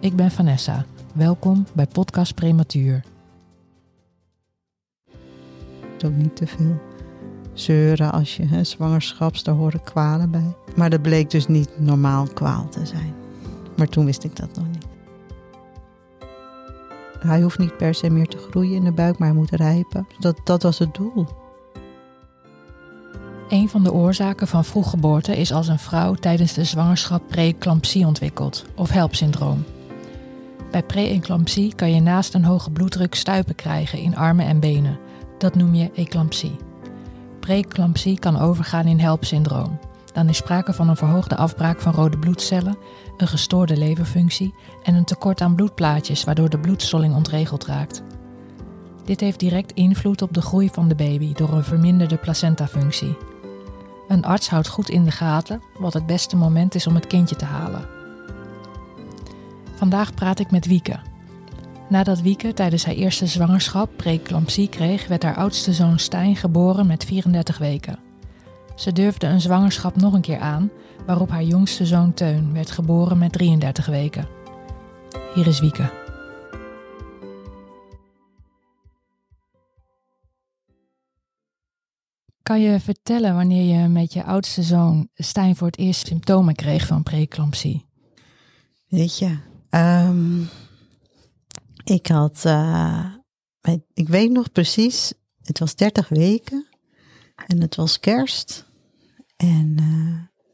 Ik ben Vanessa. Welkom bij Podcast Prematuur. ook niet te veel zeuren als je hè, zwangerschaps, daar horen kwalen bij. Maar dat bleek dus niet normaal kwaal te zijn. Maar toen wist ik dat nog niet. Hij hoeft niet per se meer te groeien in de buik, maar hij moet rijpen. Dat, dat was het doel. Een van de oorzaken van vroeggeboorte is als een vrouw tijdens de zwangerschap preeclampsie ontwikkelt, of HELP-syndroom. Bij preeclampsie kan je naast een hoge bloeddruk stuipen krijgen in armen en benen. Dat noem je eclampsie. Preeclampsie kan overgaan in HELP-syndroom. Dan is sprake van een verhoogde afbraak van rode bloedcellen, een gestoorde leverfunctie en een tekort aan bloedplaatjes waardoor de bloedstolling ontregeld raakt. Dit heeft direct invloed op de groei van de baby door een verminderde placentafunctie. Een arts houdt goed in de gaten wat het beste moment is om het kindje te halen. Vandaag praat ik met Wieke. Nadat Wieke tijdens haar eerste zwangerschap preeclampsie kreeg, werd haar oudste zoon Stijn geboren met 34 weken. Ze durfde een zwangerschap nog een keer aan, waarop haar jongste zoon Teun werd geboren met 33 weken. Hier is Wieke. Kan je vertellen wanneer je met je oudste zoon Stijn voor het eerst symptomen kreeg van preeclampsie? Weet je, ehm, ik had, eh, ik weet nog precies, het was 30 weken en het was kerst. En, eh,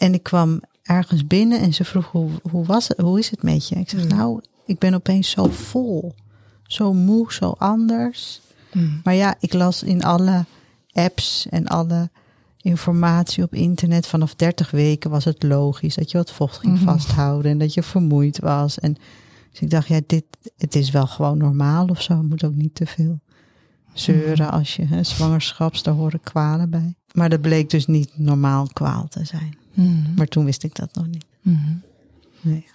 en ik kwam ergens binnen en ze vroeg, hoe, hoe, was het, hoe is het met je? Ik zeg, Mm. nou, ik ben opeens zo vol, zo moe, zo anders. Mm. Maar ja, ik las in alle apps en alle informatie op internet vanaf 30 weken was het logisch dat je wat vocht ging Mhm. vasthouden en dat je vermoeid was. En dus ik dacht, ja, dit, het is wel gewoon normaal of zo. Het moet ook niet te veel zeuren Mhm. als je hè, zwangerschaps, daar horen kwalen bij. Maar dat bleek dus niet normaal kwaal te zijn. Mm. Maar toen wist ik dat nog niet. Nee.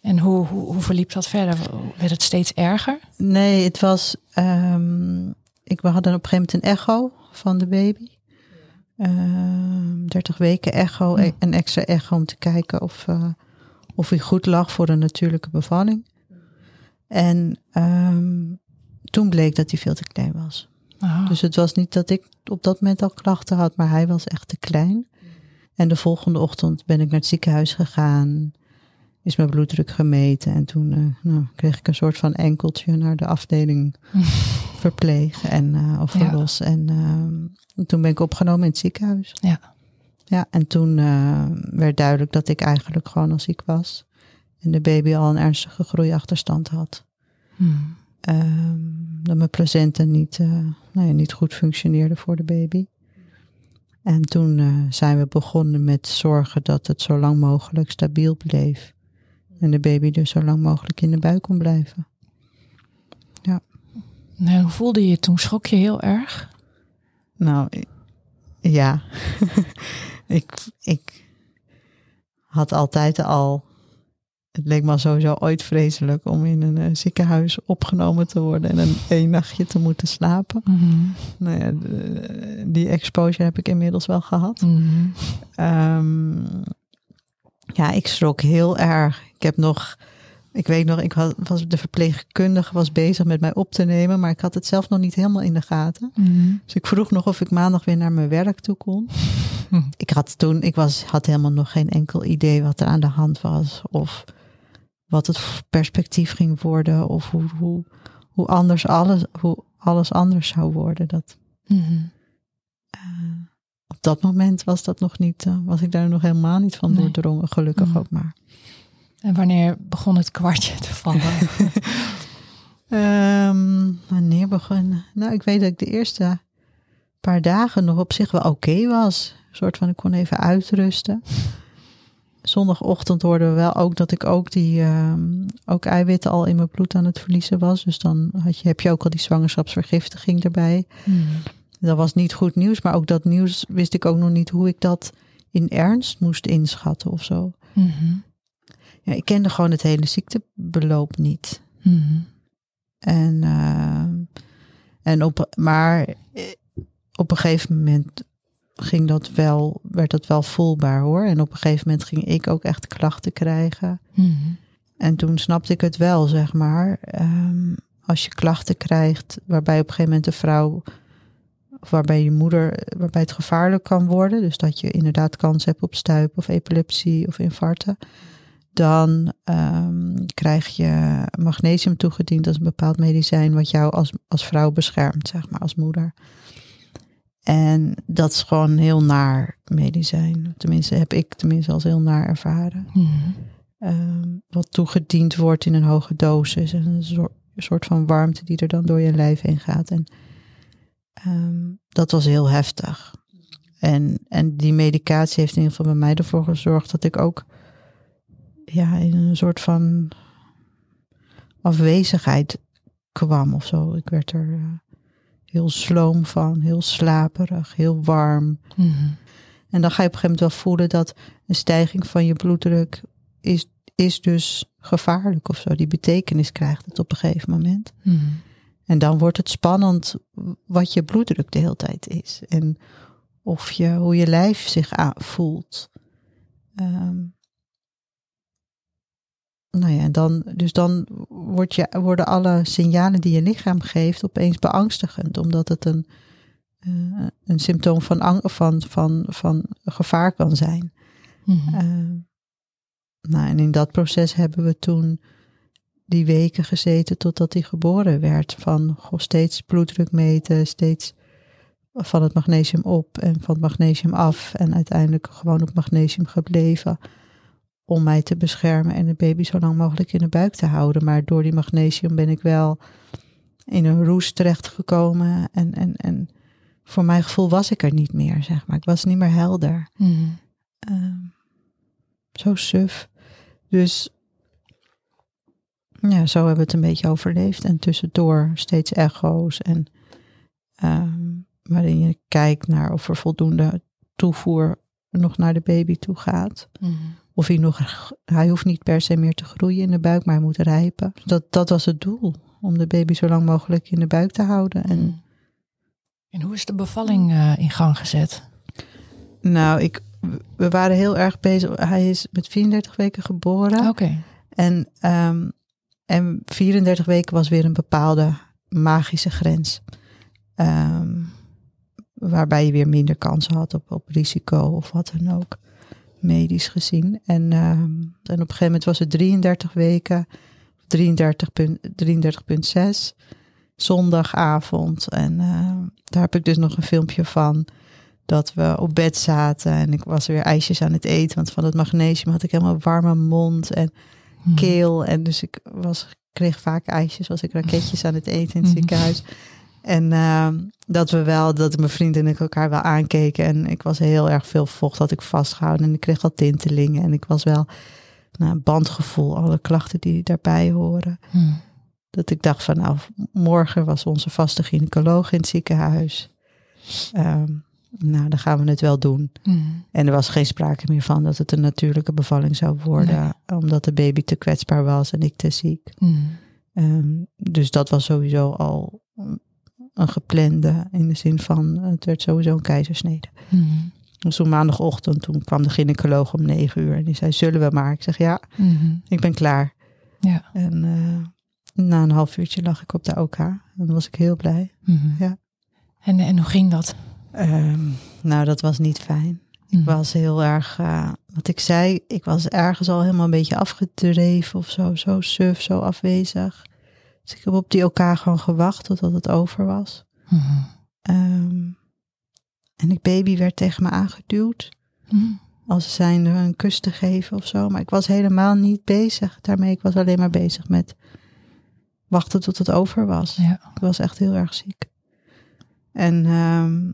En hoe, hoe, hoe verliep dat verder? Werd het steeds erger? Nee, het was. ehm, ik, we hadden op een gegeven moment een echo van de baby. Ehm 30 weken echo, Hm. e- een extra echo om te kijken of, eh, of hij goed lag voor een natuurlijke bevalling. En ehm, toen bleek dat hij veel te klein was. Ah. Dus het was niet dat ik op dat moment al klachten had, maar hij was echt te klein. En de volgende ochtend ben ik naar het ziekenhuis gegaan. Is mijn bloeddruk gemeten. En toen eh, nou, kreeg ik een soort van enkeltje naar de afdeling verpleeg en eh of Ja. verlos. En ehm, toen ben ik opgenomen in het ziekenhuis. Ja. Ja, en toen eh, werd duidelijk dat ik eigenlijk gewoon al ziek was. En de baby al een ernstige groeiachterstand had. Mm. Ehm, dat mijn placenta niet, eh, nou ja, niet goed functioneerde voor de baby. En toen zijn we begonnen met zorgen dat het zo lang mogelijk stabiel bleef. En de baby dus zo lang mogelijk in de buik kon blijven. Nou, hoe voelde je je toen? Schrok je heel erg? Nou, ja. ik, ik had altijd al. Het leek me sowieso ooit vreselijk om in een eh, ziekenhuis opgenomen te worden en een één nachtje te moeten slapen. Mhm. Nou ja, de- die exposure heb ik inmiddels wel gehad. Mhm. Ehm, ja, ik schrok heel erg. Ik heb nog, ik weet nog, ik had, was de verpleegkundige was bezig met mij op te nemen, maar ik had het zelf nog niet helemaal in de gaten. Mhm. Dus ik vroeg nog of ik maandag weer naar mijn werk toe kon. Ik had toen, ik was, had helemaal nog geen enkel idee wat er aan de hand was. Of wat het perspectief ging worden. Of hoe, hoe, hoe, anders alles, hoe alles anders zou worden. Dat, Mhm. eh, op dat moment was dat nog niet, eh, was ik daar nog helemaal niet van Nee. doordrongen. Gelukkig Mhm. ook maar. En wanneer begon het kwartje te vallen? Ehm, wanneer begon? Nou, ik weet dat ik de eerste paar dagen nog op zich wel oké was. Een soort van, ik kon even uitrusten. zondagochtend hoorden we wel ook dat ik ook die ehm, ook eiwitten al in mijn bloed aan het verliezen was. Dus dan had je, heb je ook al die zwangerschapsvergiftiging erbij. Mhm. Dat was niet goed nieuws, maar ook dat nieuws wist ik ook nog niet hoe ik dat in ernst moest inschatten of zo. Mhm. Ja, ik kende gewoon het hele ziektebeloop niet. Mhm. En, ehm, en op, maar eh, op een gegeven moment ging dat wel, werd dat wel voelbaar hoor. En op een gegeven moment ging ik ook echt klachten krijgen. Mhm. En toen snapte ik het wel, zeg maar. Ehm, als je klachten krijgt, waarbij op een gegeven moment de vrouw, of waarbij je moeder, waarbij het gevaarlijk kan worden, dus dat je inderdaad kans hebt op stuip of epilepsie of infarten, dan ehm, krijg je magnesium toegediend. Is een bepaald medicijn wat jou als, als vrouw beschermt, zeg maar, als moeder. En dat is gewoon een heel naar medicijn. Tenminste, heb ik tenminste als heel naar ervaren. Mhm. Ehm, wat toegediend wordt in een hoge dosis. En een soort, een soort van warmte die er dan door je lijf heen gaat. En ehm, dat was heel heftig. En, en die medicatie heeft in ieder geval bij mij ervoor gezorgd dat ik ook ja, in een soort van afwezigheid kwam of zo. Ik werd er eh, heel sloom van, heel slaperig, heel warm. Mhm. En dan ga je op een gegeven moment wel voelen dat een stijging van je bloeddruk is, is dus gevaarlijk of zo. Die betekenis krijgt het op een gegeven moment. Mhm. En dan wordt het spannend wat je bloeddruk de hele tijd is. En of je, hoe je lijf zich voelt. Ehm, nou ja, en dan, dus dan wordt je, worden alle signalen die je lichaam geeft opeens beangstigend. Omdat het een, eh, een symptoom van, ang- van, van, van gevaar kan zijn. Mhm. Eh, nou, en in dat proces hebben we toen die weken gezeten totdat hij geboren werd. Van goh, steeds bloeddruk meten, steeds van het magnesium op en van het magnesium af. En uiteindelijk gewoon op magnesium gebleven om mij te beschermen en de baby zo lang mogelijk in de buik te houden. Maar door die magnesium ben ik wel in een roes terechtgekomen. En, en, en voor mijn gevoel was ik er niet meer, zeg maar. Ik was niet meer helder. Mhm. Ehm, zo suf. Dus ja, zo hebben we het een beetje overleefd. En tussendoor steeds echo's. En ehm, waarin je kijkt naar of er voldoende toevoer nog naar de baby toe gaat. Mhm. Of hij nog, hij hoeft niet per se meer te groeien in de buik, maar hij moet rijpen. Dat, dat was het doel. Om de baby zo lang mogelijk in de buik te houden. En Mhm. En hoe is de bevalling eh, in gang gezet? nou, ik, we waren heel erg bezig. Hij is met 34 weken geboren. Oké. En, ehm, en 34 weken was weer een bepaalde magische grens. Ehm, waarbij je weer minder kansen had op, op risico of wat dan ook, medisch gezien. En, ehm, en op een gegeven moment was het 33 weken, 33 punt- 33,6, zondagavond. En ehm, daar heb ik dus nog een filmpje van dat we op bed zaten en ik was weer ijsjes aan het eten, want van het magnesium had ik helemaal warme mond en Mhm. keel. En dus ik was, kreeg vaak ijsjes, was ik raketjes aan het eten in het Mhm. ziekenhuis. En ehm, dat we wel, dat mijn vriend en ik elkaar wel aankeken. En ik was heel erg veel vocht had ik vastgehouden. En ik kreeg al tintelingen. En ik was wel, nou, een bandgevoel, alle klachten die daarbij horen. Mhm. Dat ik dacht van, nou, morgen was onze vaste gynaecoloog in het ziekenhuis. Ehm, nou, dan gaan we het wel doen. Mhm. En er was geen sprake meer van dat het een natuurlijke bevalling zou worden. Omdat de baby te kwetsbaar was en ik te ziek. Mhm. Ehm, dus dat was sowieso al een geplande in de zin van het werd sowieso een keizersnede. Mhm. Dus toen maandagochtend, toen kwam de gynaecoloog om negen uur en die zei, zullen we maar? Ik zeg, ja, Mhm. ik ben klaar. Ja. En eh, na een half uurtje lag ik op de OK. En dan was ik heel blij. Mhm. Ja. En, en hoe ging dat? Ehm, nou, dat was niet fijn. Mhm. Ik was heel erg, eh, wat ik zei, ik was ergens al helemaal een beetje afgedreven of zo, zo suf, zo afwezig. Dus ik heb op die elkaar gewoon gewacht totdat het over was. Mhm. Ehm, en die baby werd tegen me aangeduwd, Mhm. als zijnde een kus te geven of zo. Maar ik was helemaal niet bezig daarmee. Ik was alleen maar bezig met wachten tot het over was. Ja. Ik was echt heel erg ziek. En, ehm,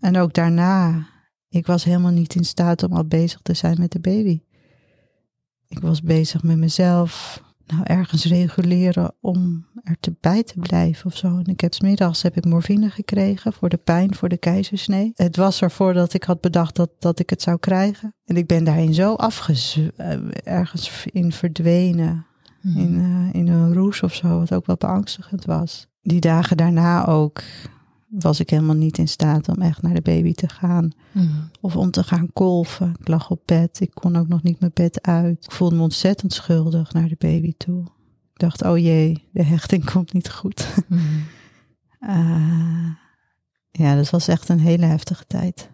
en ook daarna, ik was helemaal niet in staat om al bezig te zijn met de baby. was bezig met mezelf. Nou, ergens reguleren om er te bij te blijven of zo. En ik heb smiddags heb ik morfine gekregen voor de pijn, voor de keizersnee. Het was ervoor dat ik had bedacht dat, dat ik het zou krijgen. En ik ben daarin zo afgez... eh, ergens in verdwenen. Mhm. In, eh, in een roes of zo, wat ook wel beangstigend was. Die dagen daarna ook was ik helemaal niet in staat om echt naar de baby te gaan. Mhm. Of om te gaan kolven. Ik lag op bed. Ik kon ook nog niet mijn bed uit. Ik voelde me ontzettend schuldig naar de baby toe. Ik dacht, oh jee, de hechting komt niet goed. Mhm. Eh, ja, dat was echt een hele heftige tijd.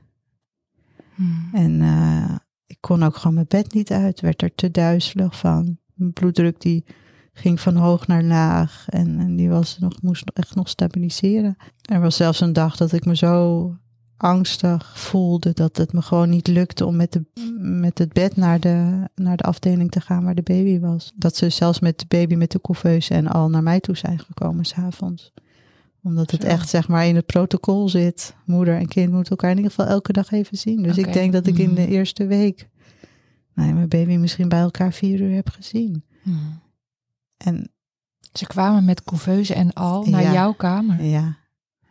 Mhm. En eh, ik kon ook gewoon mijn bed niet uit. Werd er te duizelig van. Mijn bloeddruk die ging van hoog naar laag. En, en die was nog, moest echt nog stabiliseren. Er was zelfs een dag dat ik me zo angstig voelde dat het me gewoon niet lukte om met, de, met het bed naar de, naar de afdeling te gaan waar de baby was. Dat ze zelfs met de baby met de couveuse en al naar mij toe zijn gekomen s'avonds. Omdat het echt zeg maar in het protocol zit. Moeder en kind moeten elkaar in ieder geval elke dag even zien. Dus ik denk dat ik in de Mhm. eerste week mijn baby misschien bij elkaar vier uur heb gezien. Mhm. En Ze kwamen met couveuse en al naar Ja. jouw kamer. ja,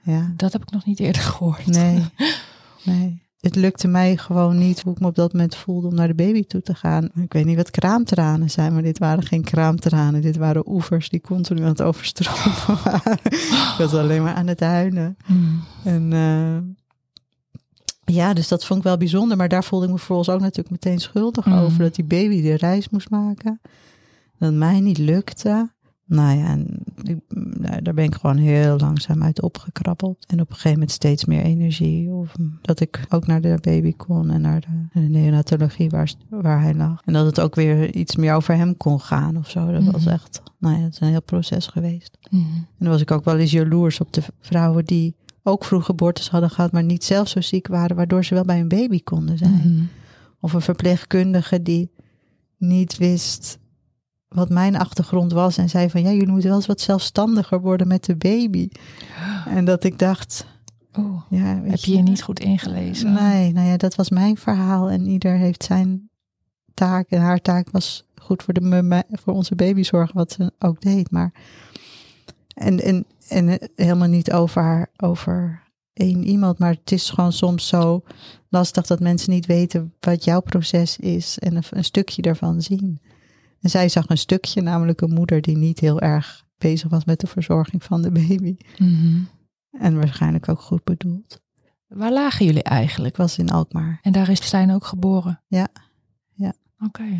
ja. Dat heb ik nog niet eerder gehoord. Nee, nee. Het lukte mij gewoon niet hoe ik me op dat moment voelde om naar de baby toe te gaan. Ik weet niet wat kraamtranen zijn, maar dit waren geen kraamtranen. Dit waren oevers die continu aan het overstromen waren. Ik was alleen maar aan het huilen. Mhm. En eh, ja, dus dat vond ik wel bijzonder. Maar daar voelde ik me vervolgens ook natuurlijk meteen schuldig Mm. over. Dat die baby de reis moest maken. Dat mij niet lukte. Nou ja, en ik, nou, daar ben ik gewoon heel langzaam uit opgekrabbeld. En op een gegeven moment steeds meer energie. Of dat ik ook naar de baby kon en naar de, naar de neonatologie waar, waar hij lag. En dat het ook weer iets meer over hem kon gaan of zo. Dat was Mhm. echt, nou ja, het is een heel proces geweest. Mhm. En dan was ik ook wel eens jaloers op de vrouwen die ook vroeg geboortes hadden gehad, maar niet zelf zo ziek waren, waardoor ze wel bij een baby konden zijn. Mhm. Of een verpleegkundige die niet wist wat mijn achtergrond was en zei van ja, jullie moeten wel eens wat zelfstandiger worden met de baby. En dat ik dacht, ja, heb je je niet goed ingelezen? Nee, nou ja, dat was mijn verhaal en ieder heeft zijn taak en haar taak was goed voor, de, voor onze babyzorg, wat ze ook deed. Maar en, en, en helemaal niet over, haar, over één iemand, maar het is gewoon soms zo lastig dat mensen niet weten wat jouw proces is en een, een stukje daarvan zien. En zij zag een stukje, namelijk een moeder die niet heel erg bezig was met de verzorging van de baby. Mhm. En waarschijnlijk ook goed bedoeld. Waar lagen jullie Ik eigenlijk? was in Alkmaar. En daar is Stijn ook geboren? Ja, ja. Oké.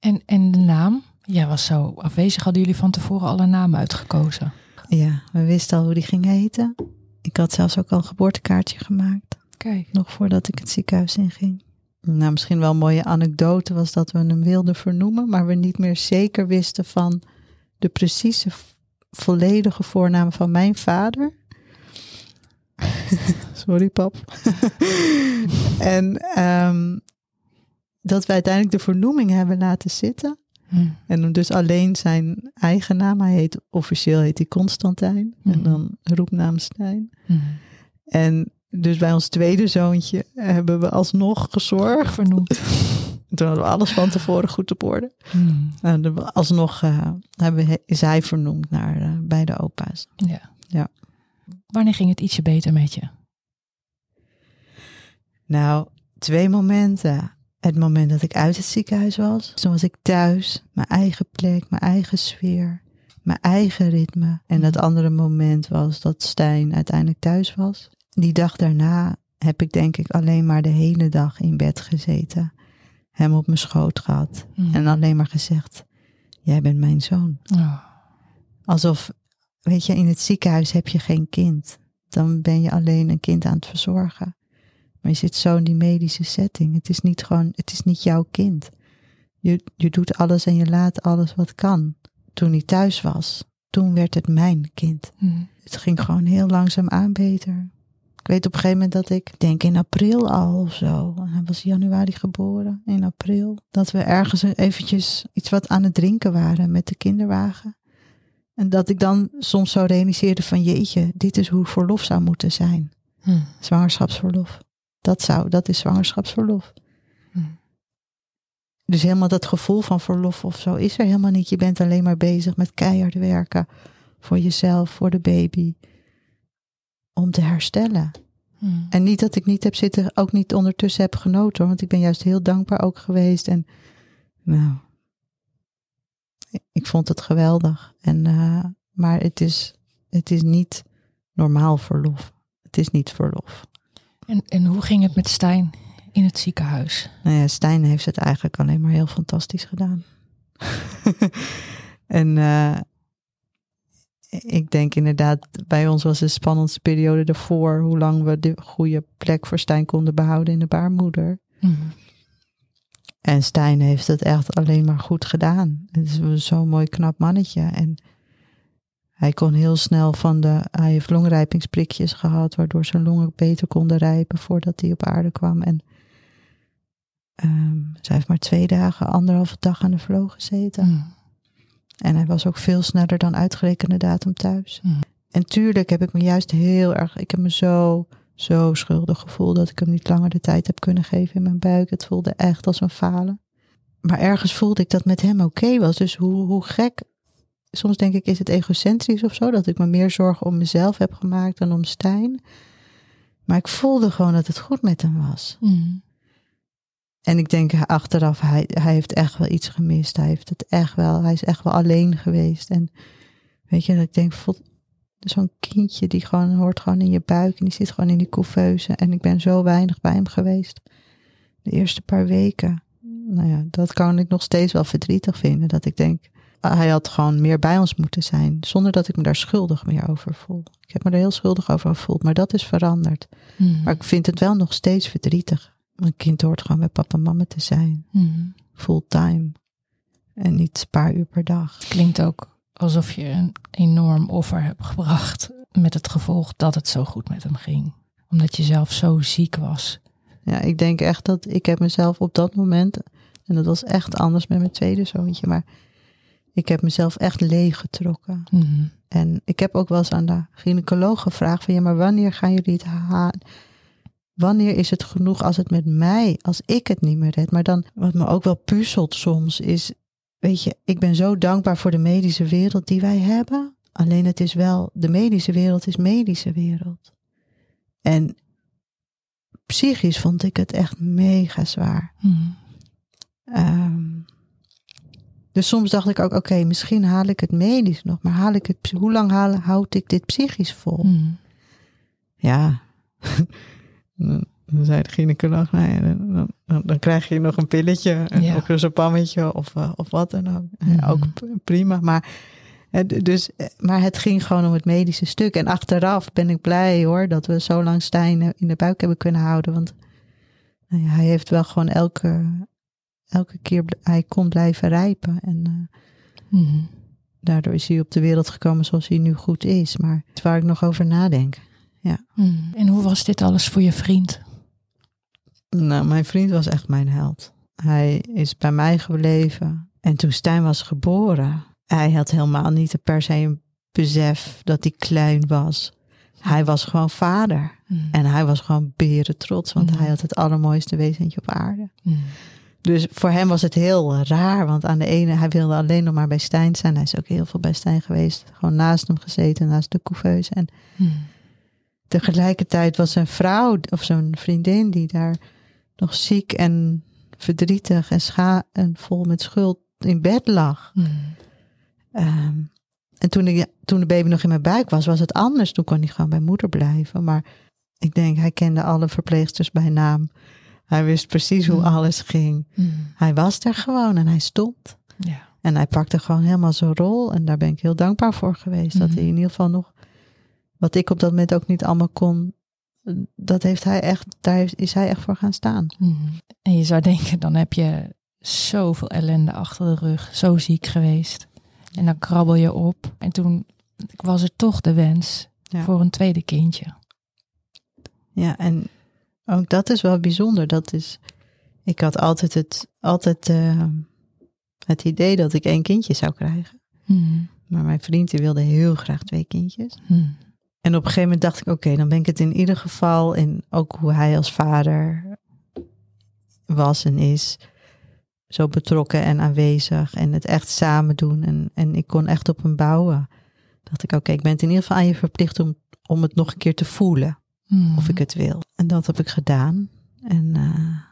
En, en de naam? Jij was zo afwezig. Hadden jullie van tevoren alle namen uitgekozen? Ja, we wisten al hoe die ging heten. Ik had zelfs ook al een geboortekaartje gemaakt. Kijk. Nog voordat ik het ziekenhuis inging. Nou, misschien wel een mooie anekdote was dat we hem wilden vernoemen. Maar we niet meer zeker wisten van de precieze, volledige voornaam van mijn vader. Sorry, pap. en ehm, dat we uiteindelijk de vernoeming hebben laten zitten. Hm. En hem dus alleen zijn eigen naam. Hij heet officieel heet hij Constantijn. En Mhm. dan roepnaam Stijn. Hm. En dus bij ons tweede zoontje hebben we alsnog gezorgd. Vernoemd. Toen hadden we alles van tevoren goed op orde. Hm. En alsnog eh, hebben, we- is hij vernoemd naar eh, beide opa's. Ja. Ja. Wanneer ging het ietsje beter met je? Nou, twee momenten. Het moment dat ik uit het ziekenhuis was. Toen was ik thuis. Mijn eigen plek, mijn eigen sfeer. Mijn eigen ritme. En dat andere moment was dat Stijn uiteindelijk thuis was. Die dag daarna heb ik denk ik alleen maar de hele dag in bed gezeten. Hem op mijn schoot gehad. En alleen maar gezegd, jij bent mijn zoon. Oh. Alsof, weet je, in het ziekenhuis heb je geen kind. Dan ben je alleen een kind aan het verzorgen. Maar je zit zo in die medische setting. Het is niet gewoon, het is niet jouw kind. Je, je doet alles en je laat alles wat kan. Toen hij thuis was, toen werd het mijn kind. Het ging gewoon heel langzaam aan beter. Ik weet op een gegeven moment dat ik, denk in april al of zo, hij was januari geboren, in april, dat we ergens eventjes iets wat aan het drinken waren met de kinderwagen. En dat ik dan soms zo realiseerde van jeetje, dit is hoe verlof zou moeten zijn. Hm. Zwangerschapsverlof. Dat zou, dat is zwangerschapsverlof. Hm. Dus helemaal dat gevoel van verlof of zo is er helemaal niet. Je bent alleen maar bezig met keihard werken voor jezelf, voor de baby. Om te herstellen. Hmm. En niet dat ik niet heb zitten, ook niet ondertussen heb genoten. hoor, Want ik ben juist heel dankbaar ook geweest. En nou, ik vond het geweldig. En, eh, maar het is, het is niet normaal verlof. Het is niet verlof. En, en hoe ging het met Stijn in het ziekenhuis? Nou ja, Stijn heeft het eigenlijk alleen maar heel fantastisch gedaan. en eh, ik denk inderdaad, bij ons was de spannendste periode ervoor hoe lang we de goede plek voor Stijn konden behouden in de baarmoeder. Hmm. En Stijn heeft het echt alleen maar goed gedaan. Het is zo'n mooi knap mannetje. En hij kon heel snel van de. Hij heeft longrijpingsprikjes gehad, waardoor zijn longen beter konden rijpen voordat hij op aarde kwam. En ehm zij heeft maar twee dagen, anderhalve dag aan de vloog gezeten. Hmm. En hij was ook veel sneller dan uitgerekende datum thuis. En tuurlijk heb ik me juist heel erg. Ik heb me zo, zo schuldig gevoeld dat ik hem niet langer de tijd heb kunnen geven in mijn buik. Het voelde echt als een falen. Maar ergens voelde ik dat met hem oké was. Dus hoe, hoe gek. Soms denk ik, is het egocentrisch of zo? Dat ik me meer zorgen om mezelf heb gemaakt dan om Stijn. Maar ik voelde gewoon dat het goed met hem was. Hmm. En ik denk achteraf, hij, hij heeft echt wel iets gemist. Hij heeft het echt wel, hij is echt wel alleen geweest. En weet je, dat ik denk, zo'n kindje die gewoon hoort gewoon in je buik en die zit gewoon in die couveuse. En ik ben zo weinig bij hem geweest. De eerste paar weken. Nou ja, dat kan ik nog steeds wel verdrietig vinden. Dat ik denk, hij had gewoon meer bij ons moeten zijn. Zonder dat ik me daar schuldig meer over voel. Ik heb me er heel schuldig over gevoeld, maar dat is veranderd. Hmm. Maar ik vind het wel nog steeds verdrietig. Een kind hoort gewoon bij papa en mama te zijn. Hmm. Fulltime. En niet een paar uur per dag. Klinkt ook alsof je een enorm offer hebt gebracht. Met het gevolg dat het zo goed met hem ging. Omdat je zelf zo ziek was. Ja, ik denk echt dat ik heb mezelf op dat moment... En dat was echt anders met mijn tweede zoontje. Maar ik heb mezelf echt leeggetrokken. Hmm. En ik heb ook wel eens aan de gynaecoloog gevraagd van ja, maar wanneer gaan jullie het halen? Wanneer is het genoeg als het met mij, als ik het niet meer red? Maar dan, wat me ook wel puzzelt soms, is, weet je, ik ben zo dankbaar voor de medische wereld die wij hebben. Alleen het is wel, de medische wereld is medische wereld. En psychisch vond ik het echt mega zwaar. Hmm. Ehm, dus soms dacht ik ook, oké, misschien haal ik het medisch nog, maar haal ik het, hoe lang haal, houd ik dit psychisch vol? Hmm. Ja, dan zei de gynaecoloog, nou ja, dan, dan- dan, krijg je nog een pilletje, een Ja. oclosopammetje of, eh, of wat dan ook. Ja, Mhm. ook prima, maar, dus, eh, maar het ging gewoon om het medische stuk. En achteraf ben ik blij hoor, dat we zo lang Stijn in de buik hebben kunnen houden. Want nou ja, hij heeft wel gewoon elke, elke keer, hij kon blijven rijpen. En eh, Hmm. daardoor is hij op de wereld gekomen zoals hij nu goed is. Maar het waar ik nog over nadenk. Hmm. En hoe was dit alles voor je vriend? Nou, mijn vriend was echt mijn held. Hij is bij mij gebleven. En toen Stijn was geboren, hij had helemaal niet per se een besef dat hij klein was. Hij was gewoon vader. Hmm. En hij was gewoon beren trots, want Mhm. hij had het allermooiste wezentje op aarde. Hmm. Dus voor hem was het heel raar, want aan de ene, hij wilde alleen nog maar bij Stijn zijn. Hij is ook heel veel bij Stijn geweest. Gewoon naast hem gezeten, naast de couveuse. En Hmm. Tegelijkertijd was zijn vrouw of zijn vriendin die daar nog ziek en verdrietig en, scha en vol met schuld in bed lag. Hmm. Ehm, en toen, ik, toen de baby nog in mijn buik was, was het anders. Toen kon hij gewoon bij moeder blijven. Maar ik denk, hij kende alle verpleegsters bij naam. Hij wist precies hoe Hmm. alles ging. Hmm. Hij was er gewoon en hij stond. Ja. En hij pakte gewoon helemaal zijn rol. En daar ben ik heel dankbaar voor geweest. Dat hij in ieder geval nog, wat ik op dat moment ook niet allemaal kon, dat heeft hij echt, daar is hij echt voor gaan staan. Hmm. En je zou denken, dan heb je zoveel ellende achter de rug. Zo ziek geweest. En dan krabbel je op. En toen was er toch de wens Ja. voor een tweede kindje. Ja, en ook dat is wel bijzonder. Dat is, ik had altijd het, altijd eh, het idee dat ik één kindje zou krijgen. Hmm. Maar mijn vriend die wilde heel graag twee kindjes. Hmm. En op een gegeven moment dacht ik, oké, dan ben ik het in ieder geval. En ook hoe hij als vader was en is. zo betrokken en aanwezig en het echt samen doen. En, en ik kon echt op hem bouwen. Dacht ik, oké, ik ben het in ieder geval aan je verplicht om, om het nog een keer te voelen. Mhm. Of ik het wil. En dat heb ik gedaan. En, eh,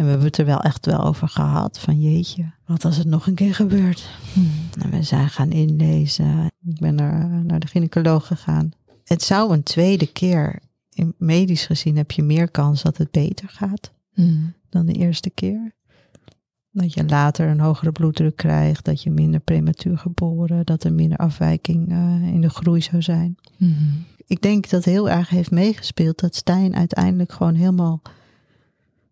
en we hebben het er wel echt wel over gehad. Van jeetje, wat als het nog een keer gebeurt? Mhm. En we zijn gaan inlezen. Ik ben naar, naar de gynaecoloog gegaan. Het zou een tweede keer, in medisch gezien heb je meer kans dat het beter gaat Mhm. dan de eerste keer. Dat je later een hogere bloeddruk krijgt, dat je minder prematuur geboren, dat er minder afwijking eh, in de groei zou zijn. Mhm. Ik denk dat heel erg heeft meegespeeld dat Stijn uiteindelijk gewoon helemaal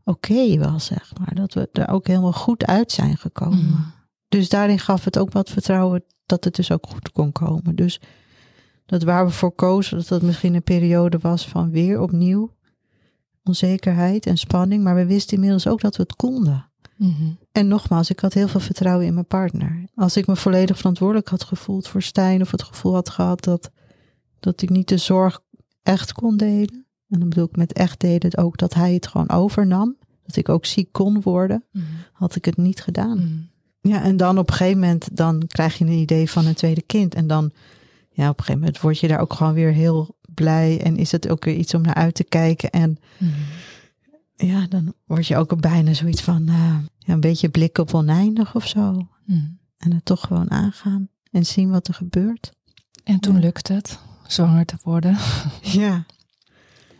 oké was, zeg maar. Dat we er ook helemaal goed uit zijn gekomen. Mhm. Dus daarin gaf het ook wat vertrouwen dat het dus ook goed kon komen. Dus dat waar we voor kozen, dat dat misschien een periode was van weer opnieuw onzekerheid en spanning. Maar we wisten inmiddels ook dat we het konden. Mhm. En nogmaals, ik had heel veel vertrouwen in mijn partner. Als ik me volledig verantwoordelijk had gevoeld voor Stijn, of het gevoel had gehad dat, dat ik niet de zorg echt kon delen. En dan bedoel ik met echt delen ook dat hij het gewoon overnam. Dat ik ook ziek kon worden, Mhm. had ik het niet gedaan. Mhm. Ja, en dan op een gegeven moment, dan krijg je een idee van een tweede kind. En dan, ja, op een gegeven moment word je daar ook gewoon weer heel blij. En is het ook weer iets om naar uit te kijken. En Mhm. ja, dan word je ook bijna zoiets van, eh, ja, een beetje blik op oneindig of zo. En het toch gewoon aangaan en zien wat er gebeurt. En toen lukte het zwanger te worden. Ja.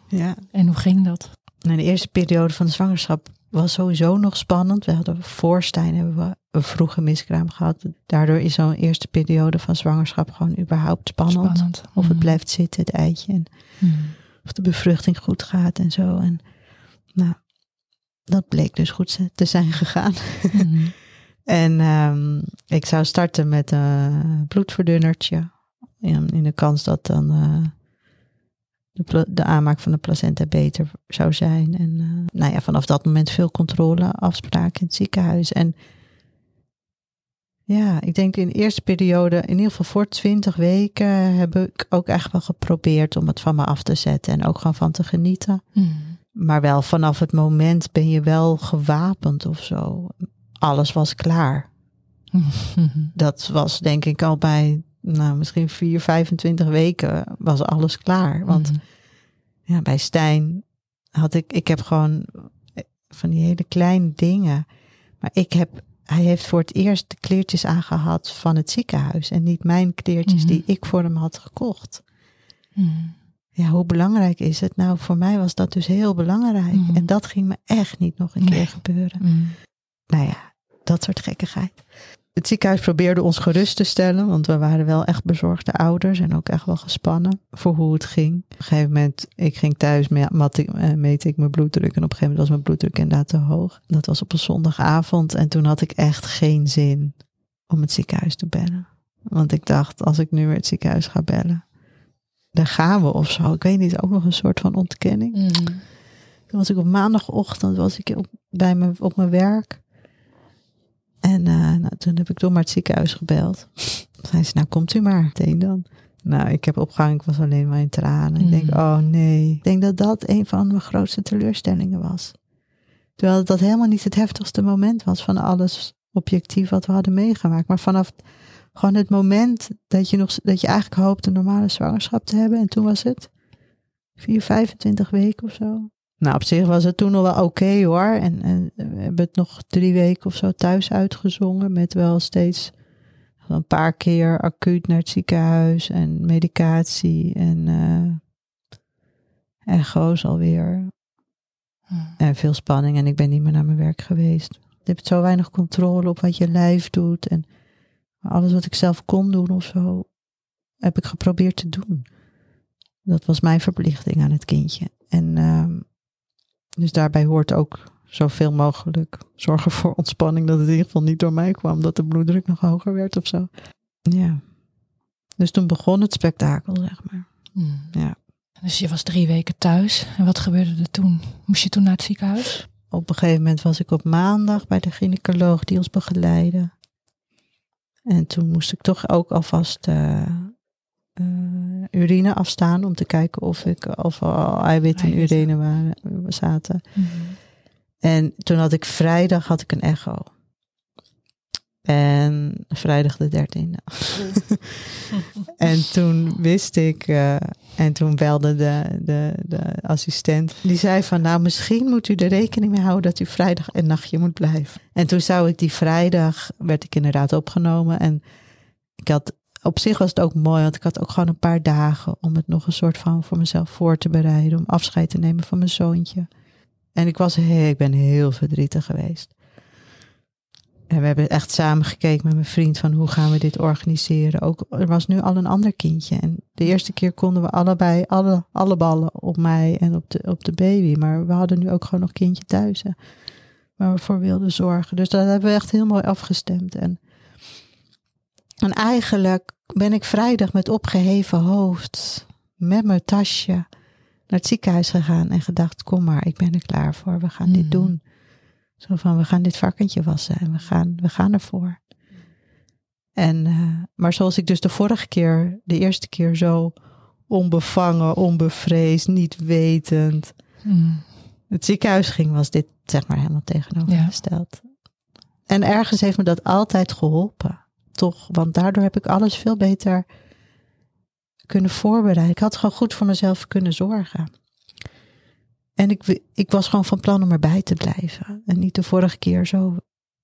Ja. En hoe ging dat? De eerste periode van de zwangerschap was sowieso nog spannend. We hadden voor Stijn hebben we een vroege miskraam gehad. Daardoor is zo'n eerste periode van zwangerschap gewoon überhaupt spannend. Spannend. Of het Mhm. blijft zitten, het eitje. En Mhm. of de bevruchting goed gaat en zo. En nou, dat bleek dus goed te zijn gegaan. Mhm. En ehm, ik zou starten met een bloedverdunnertje. In, in de kans dat dan eh, de, de aanmaak van de placenta beter zou zijn. En eh, nou ja, vanaf dat moment veel controle, afspraken in het ziekenhuis. En ja, ik denk in de eerste periode, in ieder geval voor 20 weken, heb ik ook echt wel geprobeerd om het van me af te zetten. En ook gewoon van te genieten. Mhm. Maar wel vanaf het moment ben je wel gewapend of zo. Alles was klaar. Dat was denk ik al bij, nou misschien 4, 25 weken was alles klaar. Want Mhm. ja, bij Stijn had ik, ik heb gewoon van die hele kleine dingen. Maar ik heb, hij heeft voor het eerst de kleertjes aangehad van het ziekenhuis. En niet mijn kleertjes Mhm. die ik voor hem had gekocht. Mhm. Ja, hoe belangrijk is het? Nou, voor mij was dat dus heel belangrijk. En dat ging me echt niet nog een Nee. keer gebeuren. Nou ja, dat soort gekkigheid. Het ziekenhuis probeerde ons gerust te stellen, want we waren wel echt bezorgde ouders en ook echt wel gespannen voor hoe het ging. Op een gegeven moment, ik ging thuis, me- mat ik, eh, meet ik mijn bloeddruk en op een gegeven moment was mijn bloeddruk inderdaad te hoog. Dat was op een zondagavond en toen had ik echt geen zin om het ziekenhuis te bellen. Want ik dacht, als ik nu weer het ziekenhuis ga bellen, daar gaan we of zo. Ik weet niet, ook nog een soort van ontkenning. Mhm. Toen was ik op maandagochtend was ik op, bij me, op mijn werk. En eh, nou, toen heb ik door maar het ziekenhuis gebeld. Zei ze, nou komt u maar meteen dan. Nou, ik heb opgehangen, ik was alleen maar in tranen. Ik denk, Mm. oh nee. Ik denk dat dat een van mijn grootste teleurstellingen was. Terwijl dat helemaal niet het heftigste moment was van alles objectief wat we hadden meegemaakt. Maar vanaf gewoon het moment dat je, nog, dat je eigenlijk hoopt een normale zwangerschap te hebben. En toen was het 4, 25 weken of zo. Nou, op zich was het toen nog wel oké hoor. En, en we hebben het nog drie weken of zo thuis uitgezongen. Met wel steeds een paar keer acuut naar het ziekenhuis. En medicatie en eh echo's alweer. Mhm. En veel spanning. En ik ben niet meer naar mijn werk geweest. Je hebt zo weinig controle op wat je lijf doet. En alles wat ik zelf kon doen of zo, heb ik geprobeerd te doen. Dat was mijn verplichting aan het kindje. En ehm, dus daarbij hoort ook zoveel mogelijk zorgen voor ontspanning. Dat het in ieder geval niet door mij kwam. Dat de bloeddruk nog hoger werd of zo. Ja. Dus toen begon het spektakel, zeg maar. Mhm. Ja. Dus je was drie weken thuis. En wat gebeurde er toen? Moest je toen naar het ziekenhuis? Op een gegeven moment was ik op maandag bij de gynaecoloog die ons begeleidde. En toen moest ik toch ook alvast eh, urine afstaan om te kijken of, ik, of al eiwitten in urine waren, zaten. Mhm. En toen had ik vrijdag had ik een echo. En vrijdag de dertiende. en toen wist ik, uh, en toen belde de, de, de assistent. Die zei van, nou misschien moet u er rekening mee houden dat u vrijdag een nachtje moet blijven. En toen zou ik die vrijdag, werd ik inderdaad opgenomen. En ik had, op zich was het ook mooi, want ik had ook gewoon een paar dagen om het nog een soort van voor mezelf voor te bereiden. Om afscheid te nemen van mijn zoontje. En ik was, ik ben heel verdrietig geweest. En we hebben echt samen gekeken met mijn vriend van hoe gaan we dit organiseren. Ook, er was nu al een ander kindje. En de eerste keer konden we allebei alle, alle ballen op mij en op de, op de baby. Maar we hadden nu ook gewoon nog kindje thuis. Waar we voor wilden zorgen. Dus dat hebben we echt heel mooi afgestemd. En, en eigenlijk ben ik vrijdag met opgeheven hoofd, met mijn tasje, naar het ziekenhuis gegaan. En gedacht, kom maar, ik ben er klaar voor. We gaan dit Mhm. doen. Zo van, we gaan dit varkentje wassen en we gaan, we gaan ervoor. En, eh, maar zoals ik dus de vorige keer, de eerste keer zo onbevangen, onbevreesd, niet wetend Mm. het ziekenhuis ging, was dit zeg maar helemaal tegenovergesteld. En ergens heeft me dat altijd geholpen, toch? Want daardoor heb ik alles veel beter kunnen voorbereiden. Ik had gewoon goed voor mezelf kunnen zorgen. En ik, ik was gewoon van plan om erbij te blijven. En niet de vorige keer zo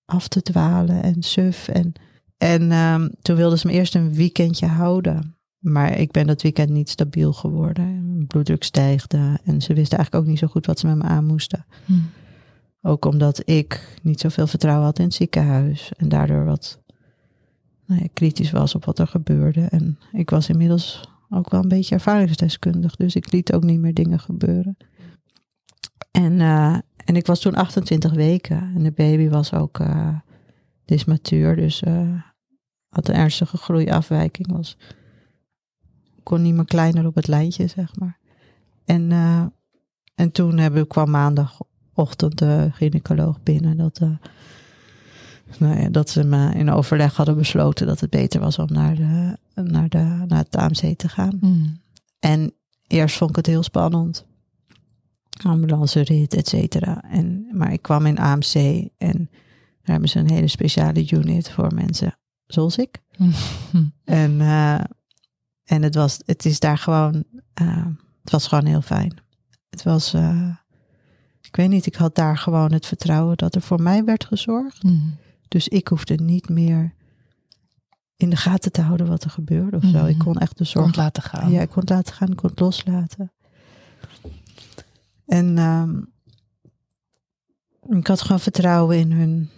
af te dwalen en suf. En, en um, toen wilden ze me eerst een weekendje houden. Maar ik ben dat weekend niet stabiel geworden. Mijn bloeddruk stijgde. En ze wisten eigenlijk ook niet zo goed wat ze met me aan moesten. Mm. Ook omdat ik niet zoveel vertrouwen had in het ziekenhuis. En daardoor wat nou kritisch was op wat er gebeurde. En ik was inmiddels ook wel een beetje ervaringsdeskundig. Dus ik liet ook niet meer dingen gebeuren. En, uh, en ik was toen 28 weken. En de baby was ook uh, dysmatuur. Dus uh, had een ernstige groeiafwijking. Was, kon niet meer kleiner op het lijntje, zeg maar. En, en toen hebben, kwam maandagochtend de gynaecoloog binnen. Dat, nou ja, dat ze me in overleg hadden besloten dat het beter was om naar, de, naar, de, naar het AMC te gaan. Mm. En eerst vond ik het heel spannend ambulance rit, et cetera. En, maar ik kwam in AMC en daar hebben ze een hele speciale unit voor mensen zoals ik. Mm. En, uh, en het, was, het is daar gewoon, uh, het was gewoon heel fijn. Het was, uh, ik weet niet, ik had daar gewoon het vertrouwen dat er voor mij werd gezorgd. Mm. Dus ik hoefde niet meer in de gaten te houden wat er gebeurde of zo. Mm. Ik kon echt de zorg Kon laten gaan. Ja, ik kon het laten gaan, ik kon het loslaten. En um, ik had gewoon vertrouwen in hun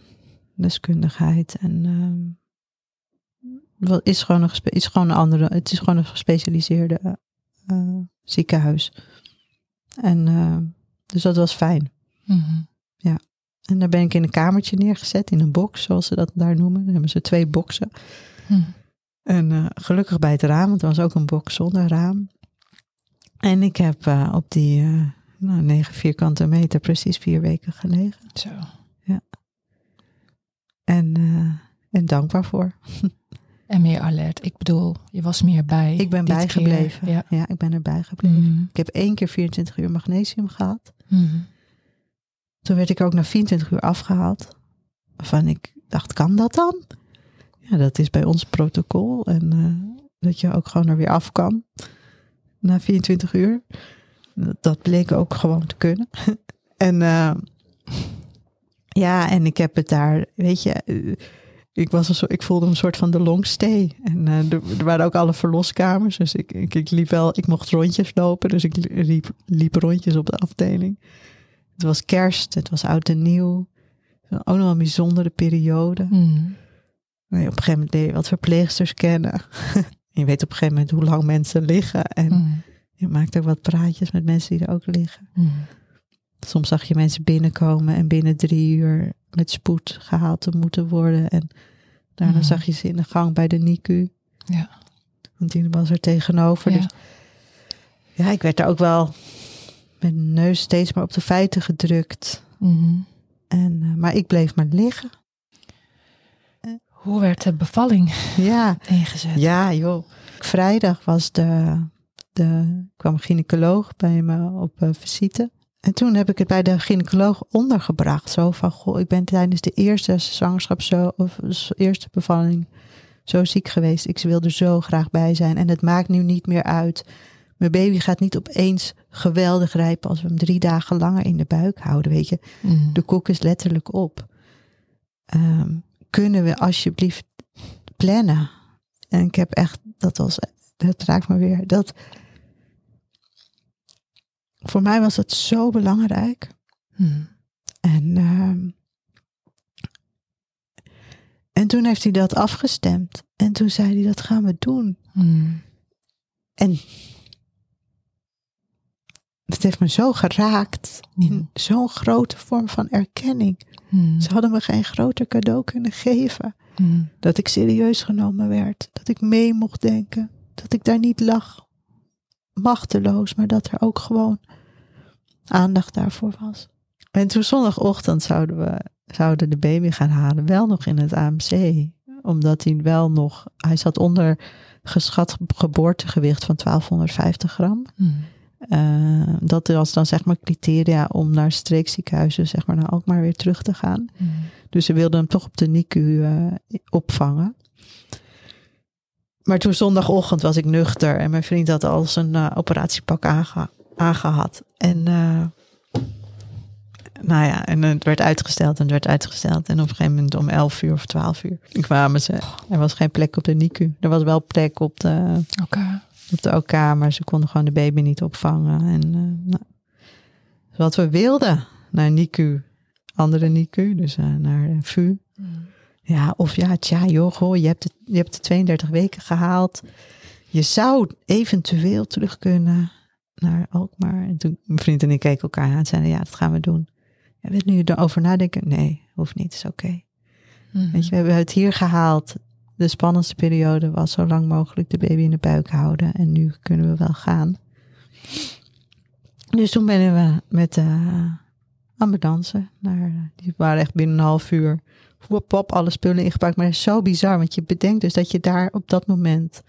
deskundigheid. En um, wat is gewoon een, is gewoon een andere, het is gewoon een gespecialiseerde uh, ziekenhuis. En uh, dus dat was fijn. Mm-hmm. Ja. En daar ben ik in een kamertje neergezet, in een box, zoals ze dat daar noemen. Dan hebben ze twee boxen. Mm. En uh, gelukkig bij het raam, want er was ook een box zonder raam. En ik heb uh, op die uh, nou, 9 vierkante meter precies vier weken gelegen. Zo. Ja. En, en dankbaar voor. En meer alert. Ik bedoel, je was meer bij. Ik ben bijgebleven. Ja. ja, ik ben erbij gebleven. Mm. Ik heb één keer 24 uur magnesium gehad. Mm. Toen werd ik ook na 24 uur afgehaald. Waarvan ik dacht, kan dat dan? Ja, dat is bij ons protocol. En uh, dat je ook gewoon er weer af kan. Na 24 uur. Dat bleek ook gewoon te kunnen. en uh, ja, en ik heb het daar, weet je, uh, ik, was een soort, ik voelde een soort van de longstay. En er, waren ook alle verloskamers. Dus ik, ik, ik, liep wel, ik mocht rondjes lopen. Dus ik liep, liep rondjes op de afdeling. Het was kerst, het was oud en nieuw. Ook nog een bijzondere periode. Mm. Nee, op een gegeven moment leer je wat verpleegsters kennen. je weet op een gegeven moment hoe lang mensen liggen. En mm. je maakt ook wat praatjes met mensen die er ook liggen. Mm. Soms zag je mensen binnenkomen en binnen drie uur met spoed gehaald te moeten worden. En daarna zag je ze in de gang bij de NICU. Ja. Want die was er tegenover. Ja. Dus ja, ik werd er ook wel mijn neus steeds maar op de feiten gedrukt. Mm. En, uh, maar ik bleef maar liggen. Hoe werd de bevalling Ja, ingezet? ja joh. Vrijdag was de, de, kwam een gynaecoloog bij me op uh, visite. En toen heb ik het bij de gynaecoloog ondergebracht. Zo van, goh, ik ben tijdens de eerste zwangerschap zo, of eerste bevalling zo ziek geweest. Ik wil er zo graag bij zijn. En het maakt nu niet meer uit. Mijn baby gaat niet opeens geweldig rijpen als we hem drie dagen langer in de buik houden. Weet je, Mm. de kok is letterlijk op. Ehm, kunnen we alsjeblieft plannen? En ik heb echt, dat was, dat raakt me weer. Dat, voor mij was het zo belangrijk. Mm. En, ehm, en toen heeft hij dat afgestemd. En toen zei hij, dat gaan we doen. Mm. En het heeft me zo geraakt. In zo'n grote vorm van erkenning. Mm. Ze hadden me geen groter cadeau kunnen geven. Mm. Dat ik serieus genomen werd. Dat ik mee mocht denken. Dat ik daar niet lag. Machteloos, maar dat er ook gewoon aandacht daarvoor was. En toen zondagochtend zouden we zouden de baby gaan halen. Wel nog in het AMC. Omdat hij wel nog... Hij zat onder geschat geboortegewicht van 1250 gram. Mm. Eh, dat was dan zeg maar criteria om naar streekziekenhuizen, zeg maar naar Alkmaar weer terug te gaan. Mm. Dus ze wilden hem toch op de NICU eh, opvangen. Maar toen zondagochtend was ik nuchter en mijn vriend had al zijn eh, operatiepak aange aangehad. En nou ja, en het werd uitgesteld en het werd uitgesteld. En op een gegeven moment om 11 uur of 12 uur kwamen ze. Er was geen plek op de NICU. Er was wel plek op de, Okay. Op de OK, maar ze konden gewoon de baby niet opvangen. En uh, nou, wat we wilden naar NICU, andere NICU, dus uh, naar VU. Mm. Ja, of ja, tja, joh, goh, je hebt, het, je hebt de 32 weken gehaald. Je zou eventueel terug kunnen naar Alkmaar. En toen mijn vriend en ik keken elkaar aan en zeiden, ja, dat gaan we doen. Ja, weet nu erover nadenken? Nee, hoeft niet, is oké. Okay. Mm. Weet je, we hebben het hier gehaald. De spannendste periode was zo lang mogelijk de baby in de buik houden. En nu kunnen we wel gaan. Dus toen ben we met de ambulance naar, die waren echt binnen een half uur wop, wop, alle spullen ingepakt. Maar dat is zo bizar, want je bedenkt dus dat je daar op dat moment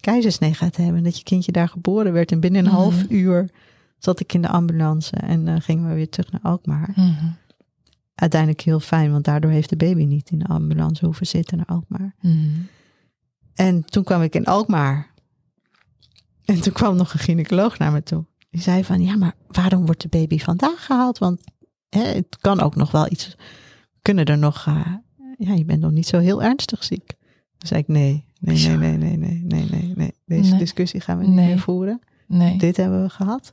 keizersnee gaat hebben. Dat je kindje daar geboren werd. En binnen een mm. half uur zat ik in de ambulance en uh, gingen we weer terug naar Alkmaar. Mm. Uiteindelijk heel fijn, want daardoor heeft de baby niet in de ambulance hoeven zitten naar Alkmaar. Mm. En toen kwam ik in Alkmaar. En toen kwam nog een gynaecoloog naar me toe. Die zei van, ja, maar waarom wordt de baby vandaag gehaald? Want hè, het kan ook nog wel iets kunnen er nog, uh, ja, je bent nog niet zo heel ernstig ziek. Toen zei ik, nee, nee, nee, nee, nee, nee, nee, nee, nee. Deze nee. discussie gaan we niet nee. meer voeren. Nee. Dit hebben we gehad.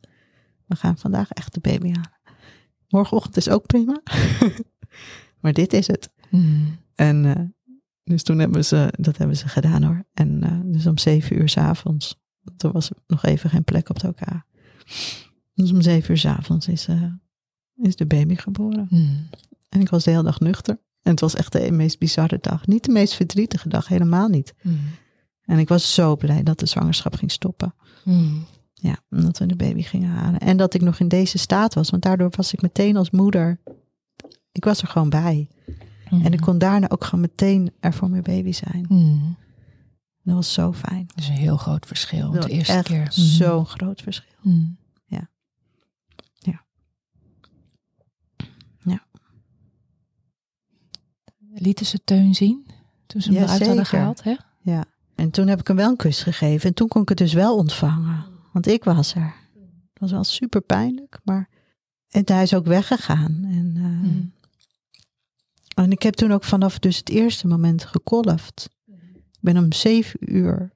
We gaan vandaag echt de baby halen. Morgenochtend is ook prima. maar dit is het. Mm. En uh, dus toen hebben ze, dat hebben ze gedaan hoor. En uh, dus om zeven uur s avonds, toen was er nog even geen plek op de OK. Dus om zeven uur s avonds is, uh, is de baby geboren. Mm. En ik was de hele dag nuchter. En het was echt de meest bizarre dag. Niet de meest verdrietige dag, helemaal niet. Mm. En ik was zo blij dat de zwangerschap ging stoppen. Mm. Ja, omdat we de baby gingen halen. En dat ik nog in deze staat was. Want daardoor was ik meteen als moeder. Ik was er gewoon bij. Mm. En ik kon daarna ook gewoon meteen er voor mijn baby zijn. Mm. Dat was zo fijn. Dat is een heel groot verschil. Dat de eerste echt keer. Zo'n groot verschil. Mm. Ja. Ja. Ja. Lieten ze Teun zien? Toen ze hem Ja, eruit hadden gehaald, hè? Ja. En toen heb ik hem wel een kus gegeven. En toen kon ik het dus wel ontvangen. Want ik was er. Het was wel super pijnlijk. Maar en hij is ook weggegaan. En, uh, Mm. en ik heb toen ook vanaf dus het eerste moment gekolfd. Ik ben om zeven uur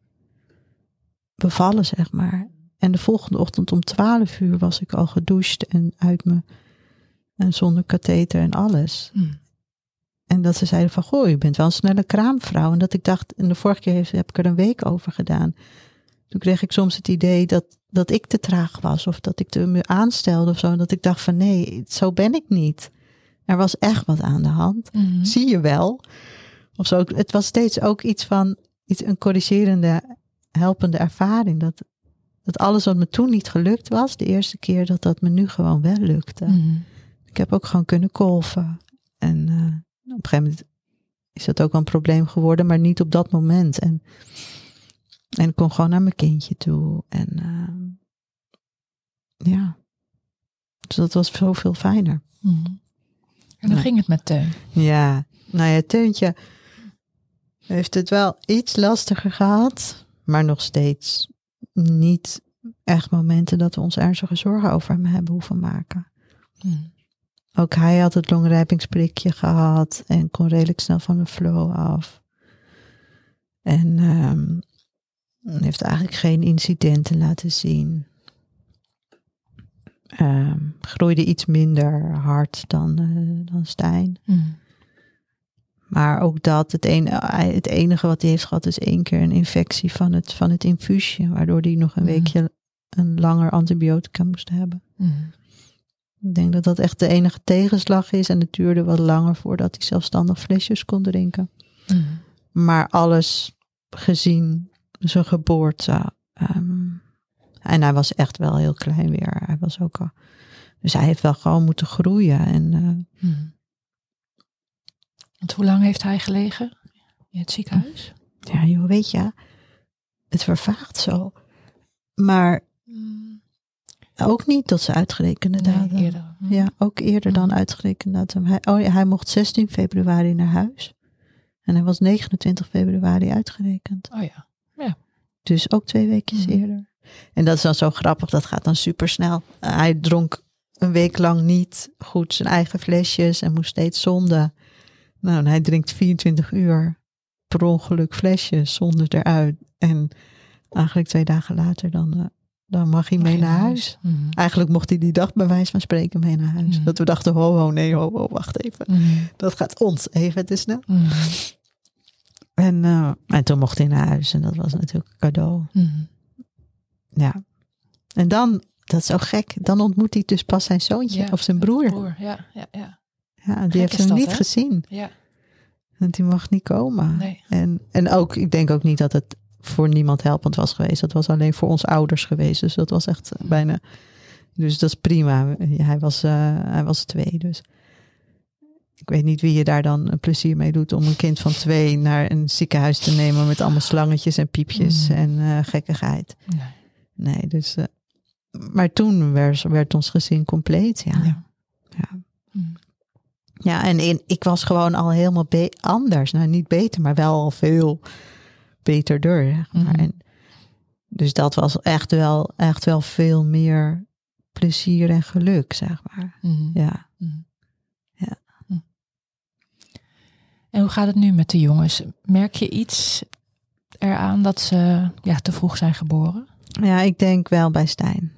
bevallen, zeg maar. En de volgende ochtend om twaalf uur was ik al gedoucht en uit me. En zonder katheter en alles. Mm. En dat ze zeiden van, goh, je bent wel een snelle kraamvrouw. En dat ik dacht, en de vorige keer heb ik er een week over gedaan. Toen kreeg ik soms het idee dat, dat ik te traag was. Of dat ik te me aanstelde of zo. En dat ik dacht van, nee, zo ben ik niet. Er was echt wat aan de hand. Mm. Zie je wel. Of zo. Het was steeds ook iets van, iets, een corrigerende, helpende ervaring. Dat, dat alles wat me toen niet gelukt was, de eerste keer, dat dat me nu gewoon wel lukte. Mm. Ik heb ook gewoon kunnen kolven. En uh, op een gegeven moment is dat ook wel een probleem geworden, maar niet op dat moment. En, en ik kon gewoon naar mijn kindje toe. En uh, ja, Dus dat was zoveel fijner. Mhm. En hoe ging het met Teun? Ja, nou ja, Teuntje heeft het wel iets lastiger gehad, maar nog steeds niet echt momenten dat we ons ernstige zorgen over hem hebben hoeven maken. Mhm. Ook hij had het longrijpingsprikje gehad en kon redelijk snel van de flow af. En ehm, heeft eigenlijk geen incidenten laten zien. Ehm, groeide iets minder hard dan, eh, dan Stijn. Mhm. Maar ook dat, het, een, hij- het enige wat hij heeft gehad is één keer een infectie van het, van het infuusje. Waardoor hij nog een Mhm. weekje een langer antibiotica moest hebben. Mhm. Ik denk dat dat echt de enige tegenslag is. En het duurde wat langer voordat hij zelfstandig flesjes kon drinken. Maar alles gezien zijn geboorte. ehm, en hij was echt wel heel klein weer. Hij was ook al. Dus hij heeft wel gewoon moeten groeien. En eh, Mhm. Want hoe lang heeft hij gelegen in het ziekenhuis? ja, joh, weet je, het vervaagt zo. Maar ook niet tot zijn uitgerekende datum. Nee. Mhm. Ja, ook eerder dan uitgerekend datum. Hij, oh ja, hij mocht 16 februari naar huis. En hij was 29 februari uitgerekend. Oh ja. Dus ook twee weekjes Mhm. eerder. En dat is dan zo grappig, dat gaat dan super snel. hij dronk een week lang niet goed zijn eigen flesjes en moest steeds zonden. Nou, en hij drinkt 24 uur per ongeluk flesjes zonder eruit. En eigenlijk twee dagen later dan, eh, dan mag hij mee naar huis. Mhm. Eigenlijk mocht hij die dag bij wijze van spreken mee naar huis. Mhm. Dat we dachten, ho, ho, nee, ho, ho, wacht even. Dat gaat ons even te snel. Mhm. En, eh, en toen mocht hij naar huis en dat was natuurlijk een cadeau. Mhm. Ja. En dan, dat is zo gek, dan ontmoet hij dus pas zijn zoontje Ja, of zijn broer. Broer, ja, ja, ja. Ja, die Gek heeft hem dat, niet gezien. Ja, Want die mag niet komen. nee. En, en ook, ik denk ook niet dat het voor niemand helpend was geweest. Dat was alleen voor ons ouders geweest. Dus dat was echt eh, bijna. Dus dat is prima. Hij was, eh, hij was twee. Dus ik weet niet wie je daar dan een plezier mee doet om een kind van twee naar een ziekenhuis te nemen met allemaal slangetjes en piepjes Mm. en eh, gekkigheid. nee. Nee, dus. eh, maar toen werd, werd ons gezin compleet. Ja. Ja. Ja. Ja, en in, ik was gewoon al helemaal anders. Nou, niet beter, maar wel al veel beterder. Zeg maar. Mhm. en, dus dat was echt wel, echt wel veel meer plezier en geluk, zeg maar. Mhm. Ja. En hoe gaat het nu met de jongens? Merk je iets eraan dat ze ja, te vroeg zijn geboren? ja, ik denk wel bij Stijn.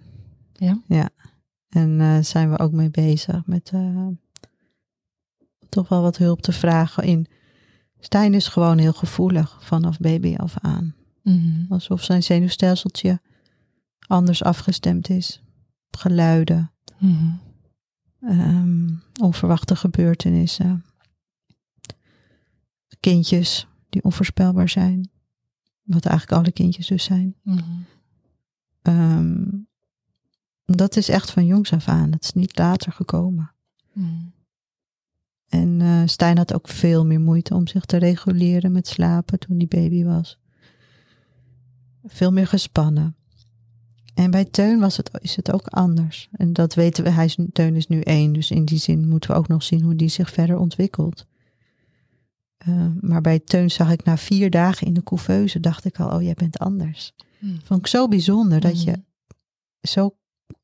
Ja? Ja. En eh zijn we ook mee bezig met eh, toch wel wat hulp te vragen in. Stijn is gewoon heel gevoelig vanaf baby af aan. Mhm. Alsof zijn zenuwstelseltje anders afgestemd is. Geluiden, Mhm. ehm, onverwachte gebeurtenissen. Kindjes die onvoorspelbaar zijn. Wat eigenlijk alle kindjes dus zijn. Mhm. Ehm, dat is echt van jongs af aan. Dat is niet later gekomen. Mhm. En eh, Stijn had ook veel meer moeite om zich te reguleren met slapen toen hij baby was. Veel meer gespannen. En bij Teun was het, is het ook anders. En dat weten we, hij is, Teun is nu één, dus in die zin moeten we ook nog zien hoe die zich verder ontwikkelt. Eh, maar bij Teun zag ik na vier dagen in de couveuse, dacht ik al, oh jij bent anders. Mhm. Vond ik zo bijzonder dat je Mhm. zo,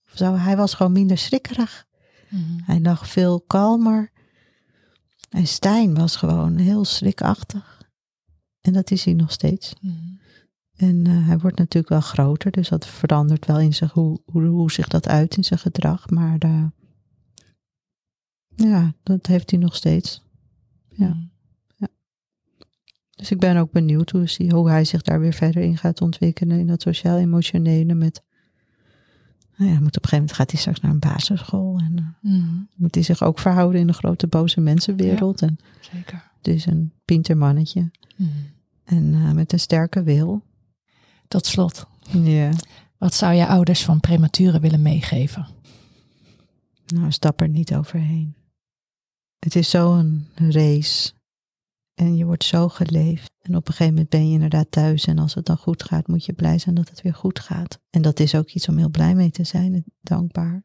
zo, hij was gewoon minder schrikkerig. Mhm. Hij lag veel kalmer. En Stijn was gewoon heel schrikachtig. En dat is hij nog steeds. En eh, hij wordt natuurlijk wel groter, dus dat verandert wel in zich hoe, hoe, hoe zich dat uit in zijn gedrag. Maar eh, ja, dat heeft hij nog steeds. Ja. Dus ik ben ook benieuwd hoe, hij, hoe hij zich daar weer verder in gaat ontwikkelen. In dat sociaal-emotionele met... Nou ja, moet op een gegeven moment gaat hij straks naar een basisschool. En eh, Mhm. moet hij zich ook verhouden in de grote boze mensenwereld. En Zeker. het is een pintermannetje. Mhm. En eh, met een sterke wil. Tot slot, Ja. wat zou je ouders van prematuren willen meegeven? Nou, stap er niet overheen. Het is zo'n race. En je wordt zo geleefd. En op een gegeven moment ben je inderdaad thuis. En als het dan goed gaat, moet je blij zijn dat het weer goed gaat. En dat is ook iets om heel blij mee te zijn dankbaar.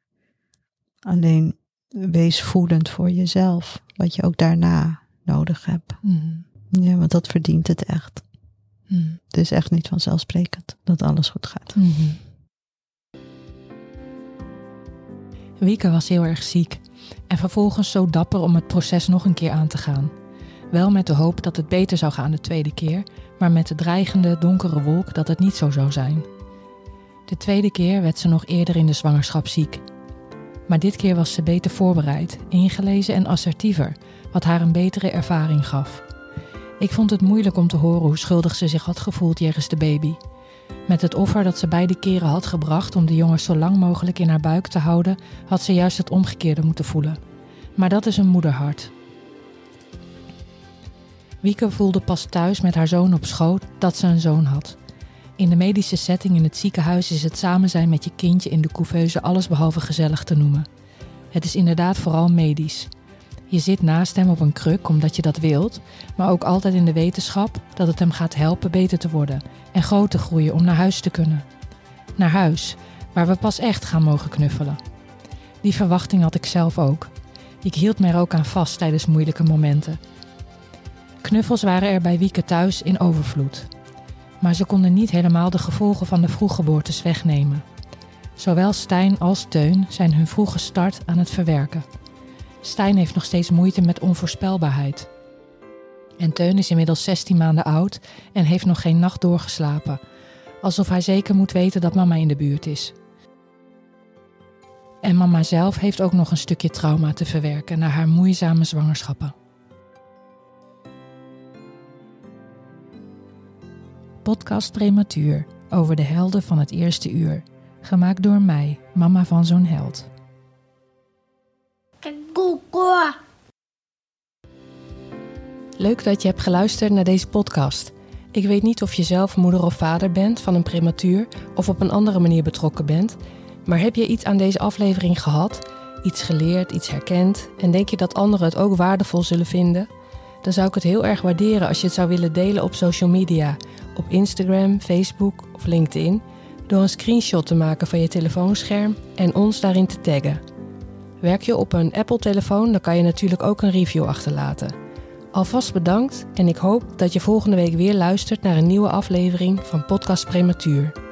Alleen wees voedend voor jezelf, wat je ook daarna nodig hebt. Mhm. Ja, want dat verdient het echt. Mhm. Het is echt niet vanzelfsprekend dat alles goed gaat. Mhm. Wieke was heel erg ziek en vervolgens zo dapper om het proces nog een keer aan te gaan. Wel met de hoop dat het beter zou gaan de tweede keer, maar met de dreigende donkere wolk dat het niet zo zou zijn. De tweede keer werd ze nog eerder in de zwangerschap ziek. Maar dit keer was ze beter voorbereid, ingelezen en assertiever, wat haar een betere ervaring gaf. Ik vond het moeilijk om te horen hoe schuldig ze zich had gevoeld jegens de baby. Met het offer dat ze beide keren had gebracht om de jongen zo lang mogelijk in haar buik te houden, had ze juist het omgekeerde moeten voelen. Maar dat is een moederhart. Wieke voelde pas thuis met haar zoon op schoot dat ze een zoon had. In de medische setting in het ziekenhuis is het samen zijn met je kindje in de couveuse allesbehalve gezellig te noemen. Het is inderdaad vooral medisch. Je zit naast hem op een kruk omdat je dat wilt, maar ook altijd in de wetenschap dat het hem gaat helpen beter te worden en groot te groeien om naar huis te kunnen. Naar huis, waar we pas echt gaan mogen knuffelen. Die verwachting had ik zelf ook. Ik hield me er ook aan vast tijdens moeilijke momenten. Knuffels waren er bij Wieke thuis in overvloed. Maar ze konden niet helemaal de gevolgen van de vroeggeboortes wegnemen. Zowel Stijn als Teun zijn hun vroege start aan het verwerken. Stijn heeft nog steeds moeite met onvoorspelbaarheid. En Teun is inmiddels 16 maanden oud en heeft nog geen nacht doorgeslapen. Alsof hij zeker moet weten dat mama in de buurt is. En mama zelf heeft ook nog een stukje trauma te verwerken na haar moeizame zwangerschappen. Podcast Prematuur over de helden van het eerste uur. Gemaakt door mij, mama van zo'n held. Leuk dat je hebt geluisterd naar deze podcast. Ik weet niet of je zelf moeder of vader bent van een prematuur of op een andere manier betrokken bent, maar heb je iets aan deze aflevering gehad, iets geleerd, iets herkend en denk je dat anderen het ook waardevol zullen vinden? Dan zou ik het heel erg waarderen als je het zou willen delen op social media, op Instagram, Facebook of LinkedIn, door een screenshot te maken van je telefoonscherm en ons daarin te taggen. Werk je op een Apple-telefoon, dan kan je natuurlijk ook een review achterlaten. Alvast bedankt en ik hoop dat je volgende week weer luistert naar een nieuwe aflevering van Podcast Prematuur.